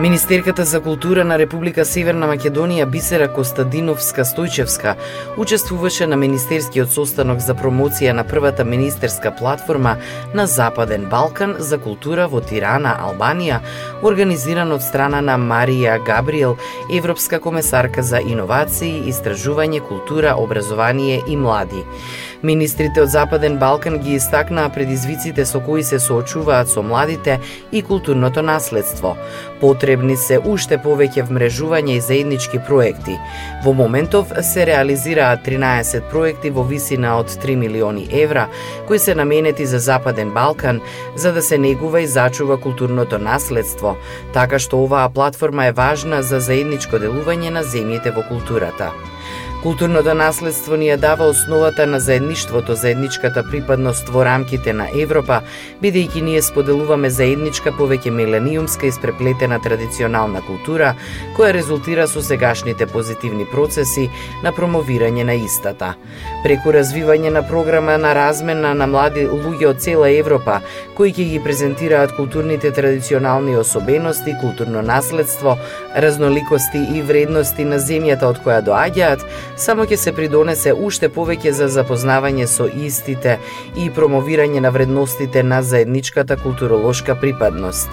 Министерката за култура на Република Северна Македонија Бисера Костадиновска Стојчевска учествуваше на Министерскиот состанок за промоција на првата министерска платформа на Западен Балкан за култура во Тирана, Албанија, организиран од страна на Марија Габриел, Европска комесарка за иновации, истражување, култура, образование и млади. Министрите од Западен Балкан ги истакнаа предизвиците со кои се соочуваат со младите и културното наследство. Потребни се уште повеќе вмрежување и заеднички проекти. Во моментов се реализираат 13 проекти во висина од 3 милиони евра, кои се наменети за Западен Балкан, за да се негува и зачува културното наследство, така што оваа платформа е важна за заедничко делување на земјите во културата. Културното наследство ни ја дава основата на заедништвото, заедничката припадност во рамките на Европа, бидејќи ние споделуваме заедничка повеќе милениумска испреплетена традиционална култура, која резултира со сегашните позитивни процеси на промовирање на истата. Преку развивање на програма на размена на млади луѓе од цела Европа, кои ќе ги презентираат културните традиционални особености, културно наследство, разноликости и вредности на земјата од која доаѓаат, само ќе се придонесе уште повеќе за запознавање со истите и промовирање на вредностите на заедничката културолошка припадност.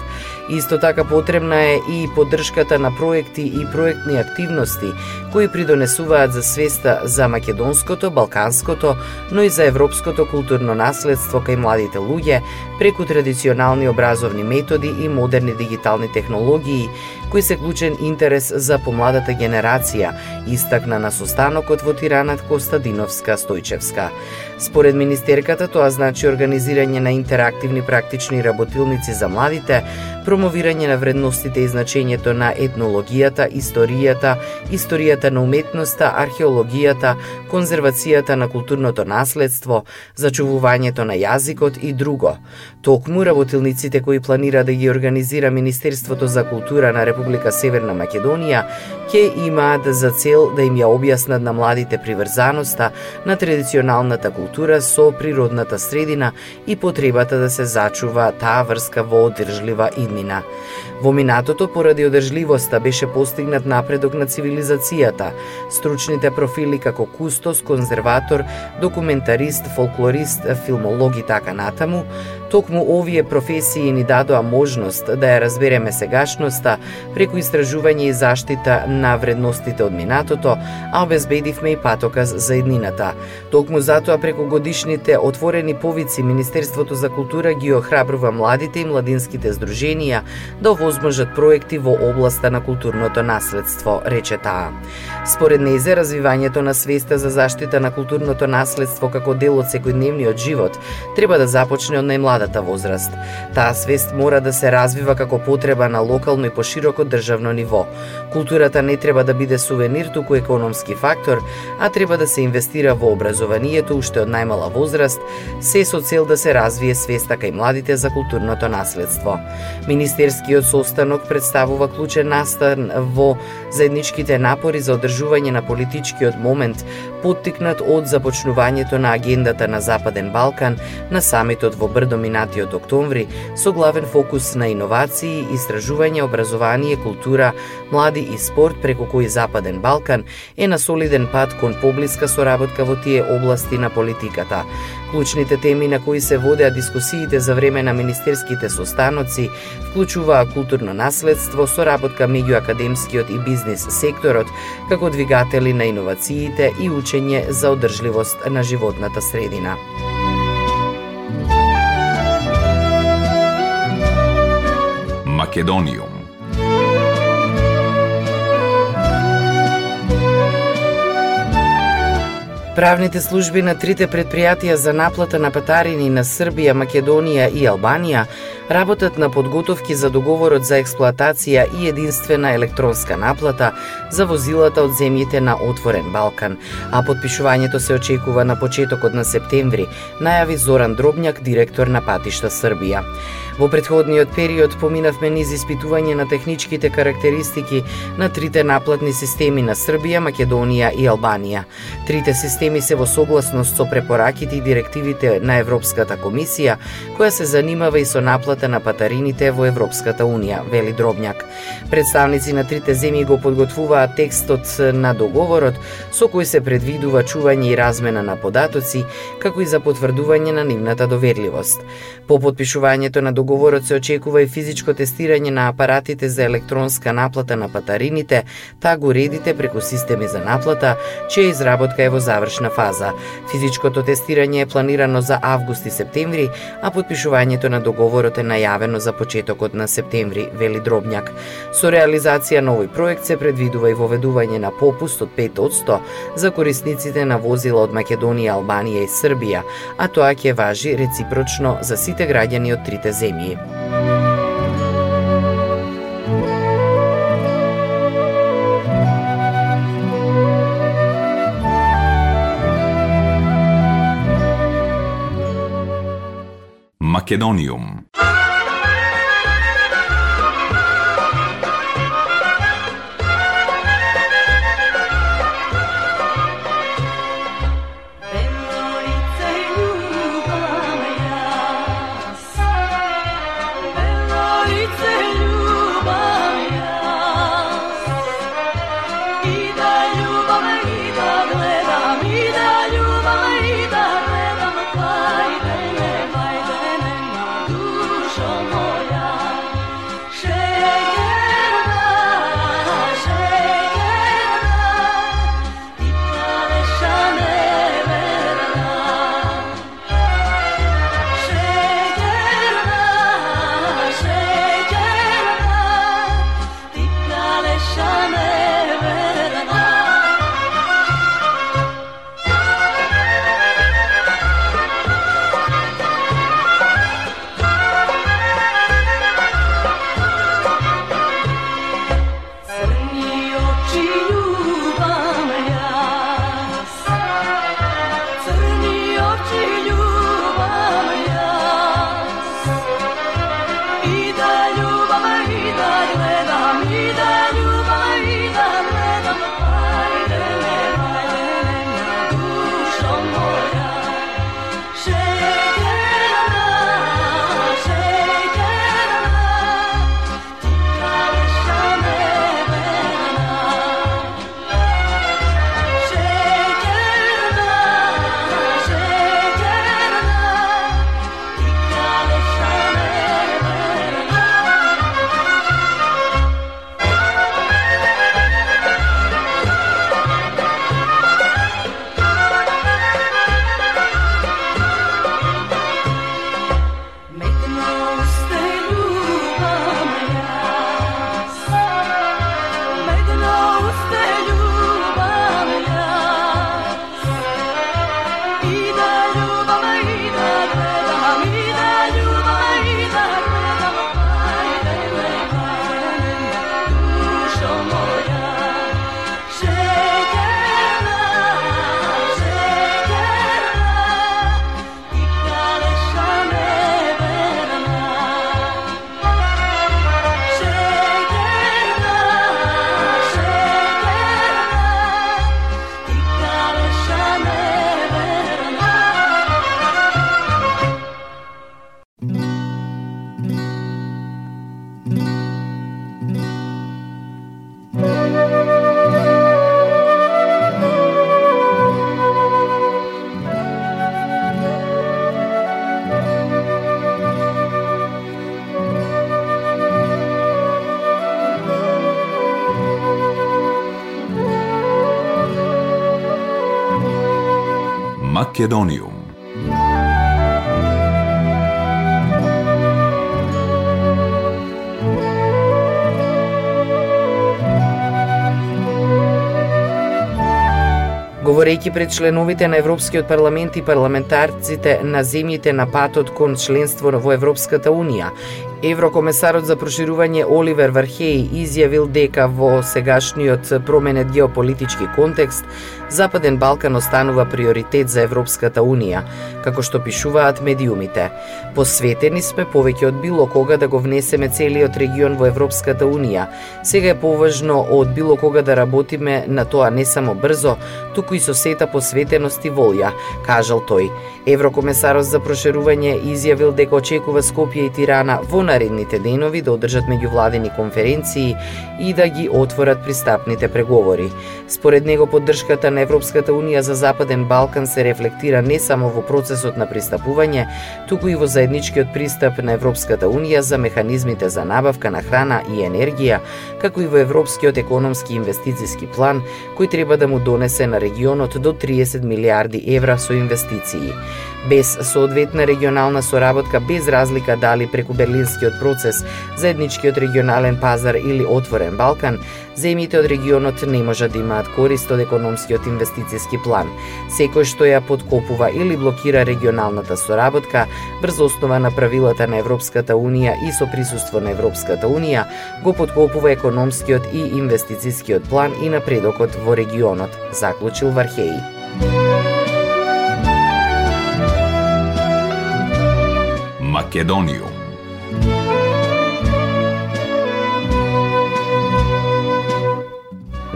Исто така потребна е и поддршката на проекти и проектни активности кои придонесуваат за свеста за македонското, балканското, но и за европското културно наследство кај младите луѓе преку традиционални образовни методи и модерни дигитални технологии кои се клучен интерес за помладата генерација, истакна на станокот во Тиранат Костадиновска Стојчевска. Според министерката, тоа значи организирање на интерактивни практични работилници за младите, промовирање на вредностите и значењето на етнологијата, историјата, историјата на уметноста, археологијата, конзервацијата на културното наследство, зачувувањето на јазикот и друго. Токму работилниците кои планира да ги организира Министерството за култура на Република Северна Македонија ќе имаат за цел да им ја објаснат на младите приврзаноста на традиционалната култура со природната средина и потребата да се зачува таа врска во одржлива иднина. Во минатото, поради одржливоста, беше постигнат напредок на цивилизацијата. Стручните профили како кустос, конзерватор, документарист, фолклорист, филмолог и така натаму, Токму овие професии ни дадоа можност да ја разбереме сегашноста преку истражување и заштита на вредностите од минатото, а обезбедивме и патоказ за еднината. Токму затоа преку годишните отворени повици Министерството за култура ги охрабрува младите и младинските здруженија да овозможат проекти во областа на културното наследство, рече таа. Според нејзе развивањето на свеста за заштита на културното наследство како дел од секојдневниот живот треба да започне од најмладите младата возраст. Таа свест мора да се развива како потреба на локално и пошироко државно ниво. Културата не треба да биде сувенир, туку економски фактор, а треба да се инвестира во образованието уште од најмала возраст, се со цел да се развие свеста кај младите за културното наследство. Министерскиот состанок представува клучен настан во заедничките напори за одржување на политичкиот момент, поттикнат од започнувањето на агендата на Западен Балкан на самитот во Брдо поминатиот октомври со главен фокус на иновации, истражување, образование, култура, млади и спорт преку кој Западен Балкан е на солиден пат кон поблиска соработка во тие области на политиката. Клучните теми на кои се водеа дискусиите за време на министерските состаноци вклучуваа културно наследство, соработка меѓу академскиот и бизнис секторот, како двигатели на иновациите и учење за одржливост на животната средина. Македониум. Правните служби на трите предпријатија за наплата на патарини на Србија, Македонија и Албанија работат на подготовки за договорот за експлоатација и единствена електронска наплата за возилата од земјите на Отворен Балкан, а подпишувањето се очекува на почетокот на септември, најави Зоран Дробњак, директор на Патишта Србија. Во предходниот период поминавме низ испитување на техничките карактеристики на трите наплатни системи на Србија, Македонија и Албанија. Трите системи се во согласност со препораките и директивите на Европската комисија, која се занимава и со наплата на патарините во Европската унија, вели Дробњак. Представници на трите земји го подготвуваат текстот на договорот со кој се предвидува чување и размена на податоци, како и за потврдување на нивната доверливост. По подпишувањето на договорот се очекува и физичко тестирање на апаратите за електронска наплата на патарините, таа го редите преку системи за наплата, чија изработка е во завршна фаза. Физичкото тестирање е планирано за август и септември, а подпишувањето на договорот е најавено за почетокот на септември, вели Дробњак. Со реализација на овој проект се предвидува и воведување на попуст од 5 за корисниците на возила од Македонија, Албанија и Србија, а тоа ќе важи реципрочно за сите граѓани од трите земји Makedonium Македониум. Говорејќи пред членовите на Европскиот парламент и парламентарците на земјите на патот кон членство во Европската Унија, Еврокомесарот за проширување Оливер Вархеј изјавил дека во сегашниот променет геополитички контекст Западен Балкан останува приоритет за Европската Унија, како што пишуваат медиумите. Посветени сме повеќе од било кога да го внесеме целиот регион во Европската Унија. Сега е поважно од било кога да работиме на тоа не само брзо, туку и со сета посветеност и волја, кажал тој. Еврокомесарот за проширување изјавил дека очекува Скопје и Тирана во наредните денови да одржат меѓувладени конференции и да ги отворат пристапните преговори. Според него поддршката на Европската Унија за Западен Балкан се рефлектира не само во процесот на пристапување, туку и во заедничкиот пристап на Европската Унија за механизмите за набавка на храна и енергија, како и во Европскиот економски инвестициски план, кој треба да му донесе на регионот до 30 милиарди евра со инвестиции. Без соодветна регионална соработка, без разлика дали преку Берлинскиот процес, заедничкиот регионален пазар или отворен Балкан, земјите од регионот не можат да имаат корист од економскиот инвестициски план. Секој што ја подкопува или блокира регионалната соработка, врз основа на правилата на Европската Унија и со присуство на Европската Унија, го подкопува економскиот и инвестицискиот план и напредокот во регионот, заклучил Вархеј. Македониум.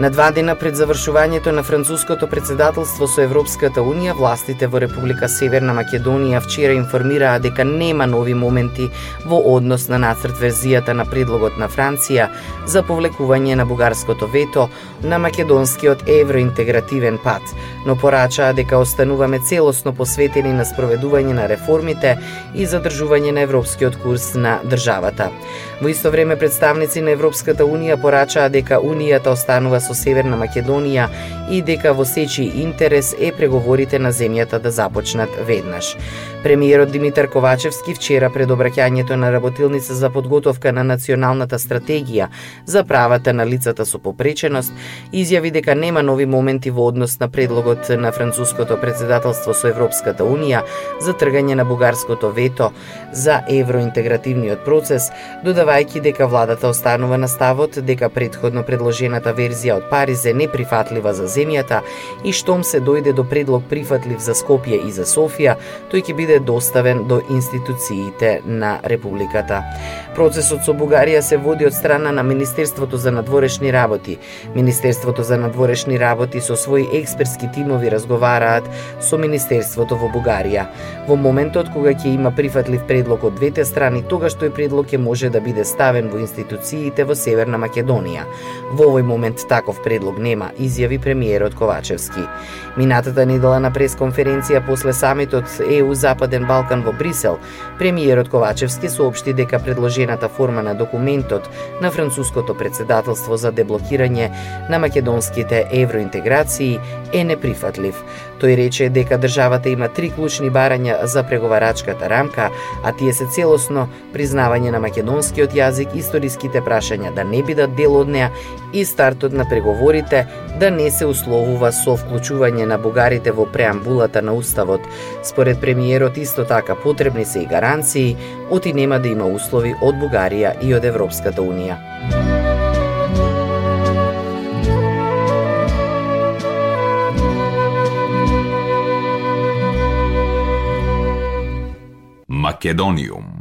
На два дена пред завршувањето на француското председателство со Европската Унија, властите во Република Северна Македонија вчера информираа дека нема нови моменти во однос на нацрт верзијата на предлогот на Франција за повлекување на бугарското вето на македонскиот евроинтегративен пат, но порачаа дека остануваме целосно посветени на спроведување на реформите и задржување на европскиот курс на државата. Во исто време представници на Европската Унија порачаа дека Унијата останува со Северна Македонија и дека во сечи интерес е преговорите на земјата да започнат веднаш. Премиерот Димитар Ковачевски вчера пред обраќањето на работилница за подготовка на националната стратегија за правата на лицата со попреченост изјави дека нема нови моменти во однос на предлогот на француското председателство со Европската Унија за тргање на бугарското вето за евроинтегративниот процес, додавајќи дека владата останува на ставот дека предходно предложената верзија од Париз е неприфатлива за земјата и штом се дојде до предлог прифатлив за Скопје и за Софија, тој ќе биде доставен до институциите на Републиката. Процесот со Бугарија се води од страна на Министерството за надворешни работи. Министерството за надворешни работи со своји експертски тимови разговараат со Министерството во Бугарија. Во моментот кога ќе има прифатлив предлог од двете страни, тогаш тој предлог ќе може да биде ставен во институциите во Северна Македонија. Во овој момент така таков предлог нема, изјави премиерот Ковачевски. Минатата недела на пресконференција после самитот ЕУ Западен Балкан во Брисел, премиерот Ковачевски соопшти дека предложената форма на документот на француското председателство за деблокирање на македонските евроинтеграции е неприфатлив. Тој рече дека државата има три клучни барања за преговарачката рамка, а тие се целосно признавање на македонскиот јазик, историските прашања да не бидат дел од неа и стартот на преговорите да, да не се условува со вклучување на бугарите во преамбулата на Уставот. Според премиерот исто така потребни се и гаранции, оти нема да има услови од Бугарија и од Европската Унија. Македониум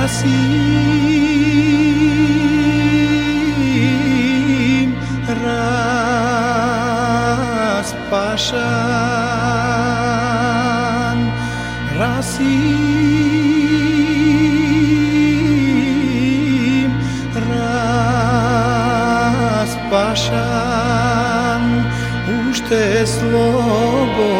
Ρασιμ, ρασπασαν, Ρασιμ, ρασπασαν, μου χτες λόγωδεν,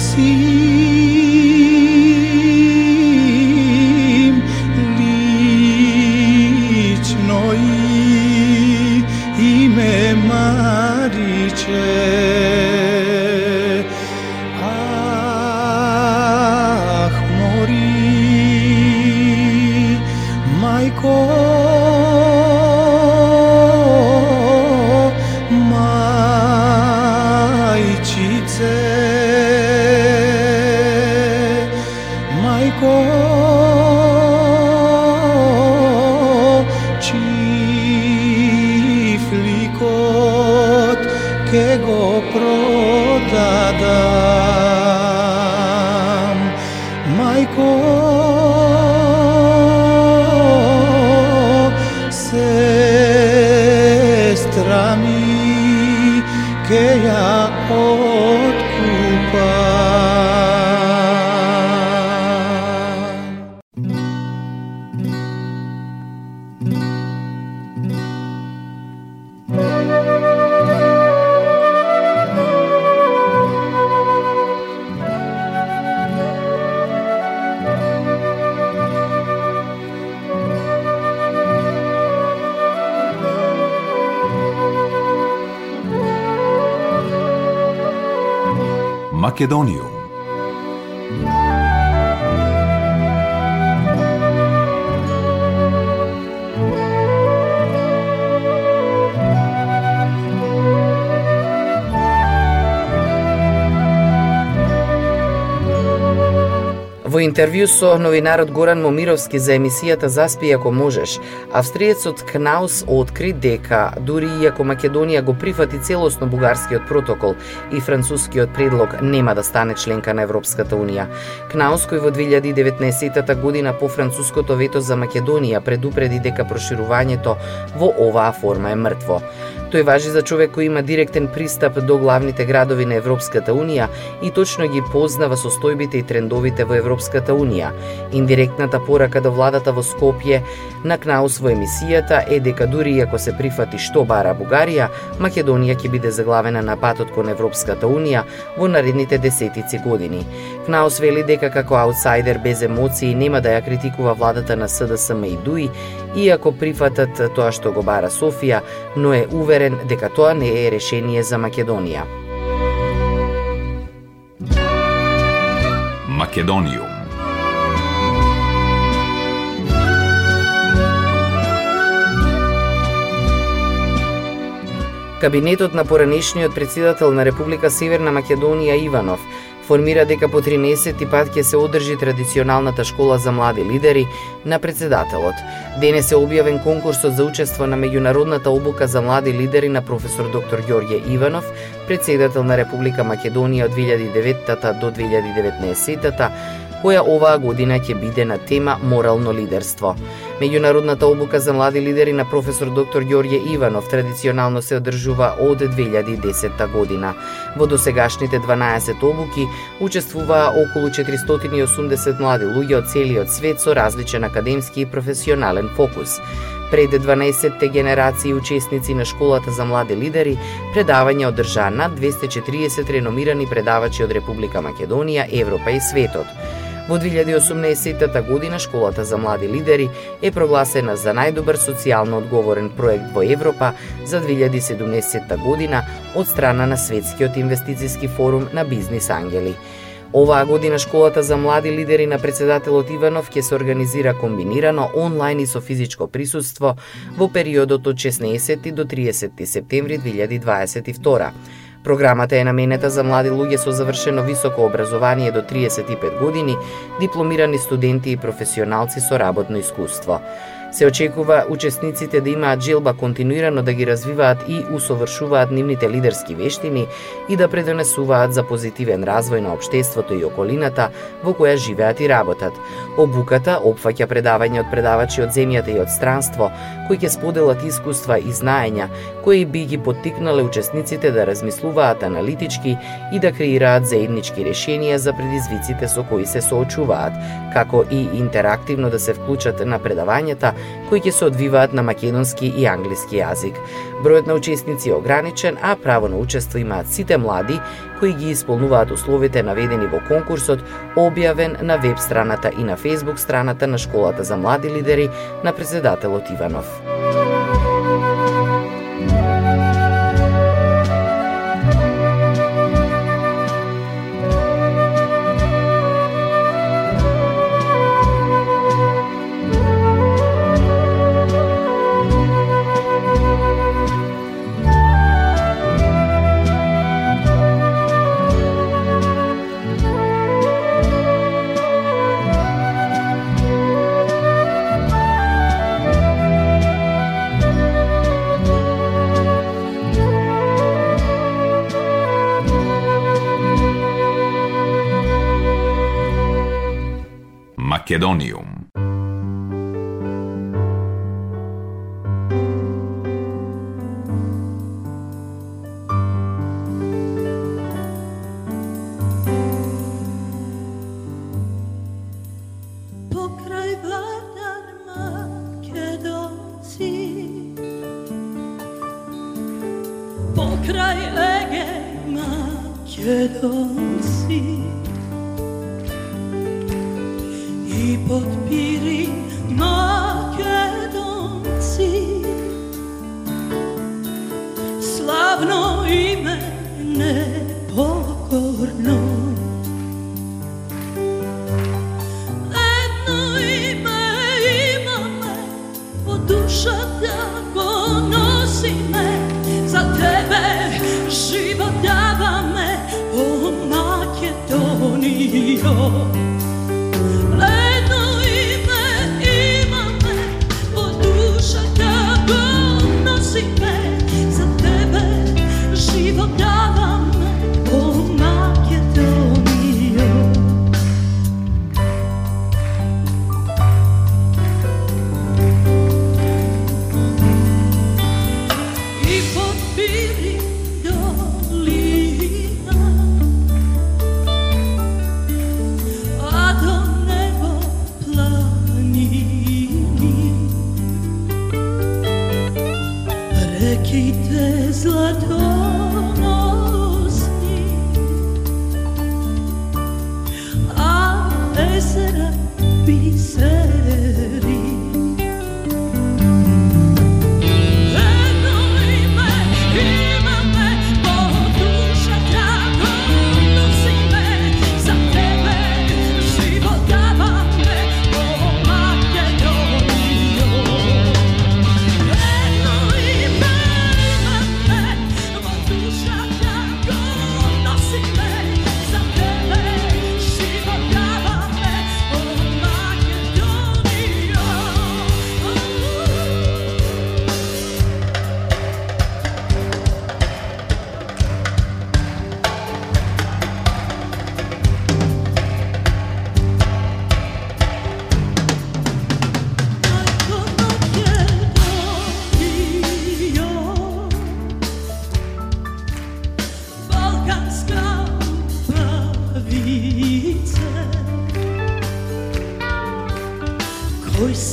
así. mí que ya Македонијум. Во интервју со новинарот Горан Момировски за емисијата Заспи ако можеш, австриецот Кнаус откри дека дури и ако Македонија го прифати целосно бугарскиот протокол и францускиот предлог нема да стане членка на Европската унија. Кнаус кој во 2019 година по француското вето за Македонија предупреди дека проширувањето во оваа форма е мртво. Тој важи за човек кој има директен пристап до главните градови на Европската Унија и точно ги познава состојбите и трендовите во Европската Унија. Индиректната порака до владата во Скопје на Кнаус во емисијата е дека дури ако се прифати што бара Бугарија, Македонија ќе биде заглавена на патот кон Европската Унија во наредните десетици години. Кнаус вели дека како аутсайдер без емоции нема да ја критикува владата на СДСМ и ДУИ, иако прифатат тоа што го бара Софија, но е уверен дека тоа не е решение за Македонија. Македониум Кабинетот на поранешниот председател на Република Северна Македонија Иванов формира дека по 13 пат ќе се одржи традиционалната школа за млади лидери на председателот. Денес е објавен конкурсот за учество на меѓународната обука за млади лидери на професор доктор Ѓорѓе Иванов, председател на Република Македонија од 2009 до 2019 која оваа година ќе биде на тема Морално лидерство. Меѓународната обука за млади лидери на професор доктор Ѓорѓе Иванов традиционално се одржува од 2010 година. Во досегашните 12 обуки учествуваа околу 480 млади луѓе од целиот свет со различен академски и професионален фокус. Пред 12-те генерации учесници на школата за млади лидери, предавање одржа над 240 реномирани предавачи од Република Македонија, Европа и светот. Во 2018 година школата за млади лидери е прогласена за најдобар социјално одговорен проект во Европа за 2017 година од страна на Светскиот инвестициски форум на Бизнис Ангели. Оваа година школата за млади лидери на председателот Иванов ќе се организира комбинирано онлайн и со физичко присуство во периодот од 16 до 30 септември 2022. Програмата е наменета за млади луѓе со завршено високо образование до 35 години, дипломирани студенти и професионалци со работно искуство. Се очекува учесниците да имаат желба континуирано да ги развиваат и усовршуваат нивните лидерски вештини и да предонесуваат за позитивен развој на општеството и околината во која живеат и работат. Обуката опфаќа предавања од предавачи од земјата и од странство, кои ќе споделат искуства и знаења, кои би ги поттикнале учесниците да размислуваат аналитички и да креираат заеднички решенија за предизвиците со кои се соочуваат, како и интерактивно да се вклучат на предавањата кои ќе се одвиваат на македонски и англиски јазик. Бројот на учесници е ограничен, а право на учество имаат сите млади кои ги исполнуваат условите наведени во конкурсот, објавен на веб страната и на Facebook страната на Школата за млади лидери на председателот Иванов. Македониум. 走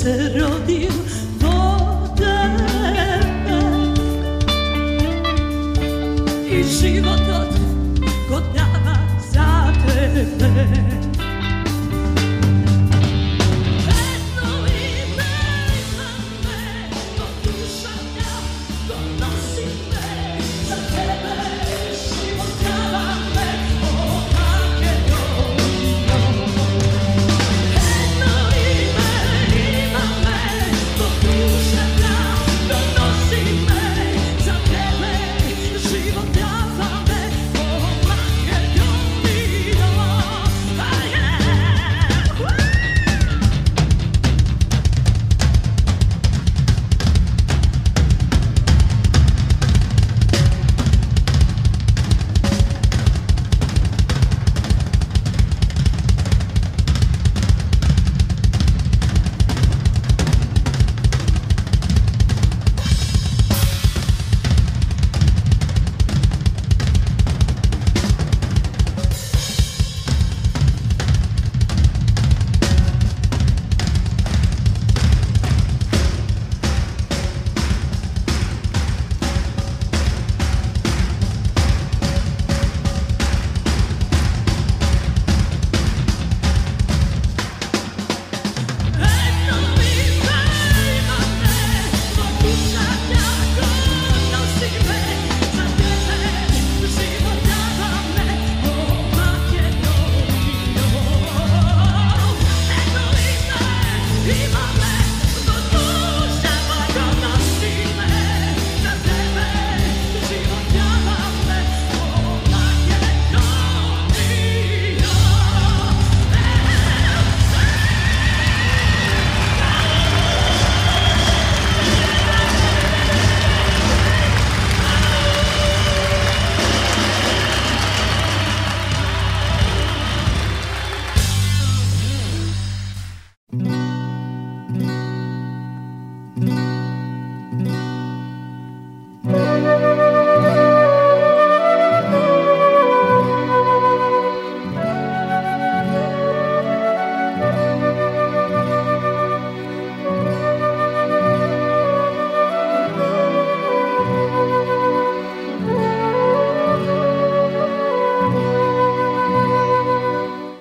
se rodio do tebe I život od godava za tebe.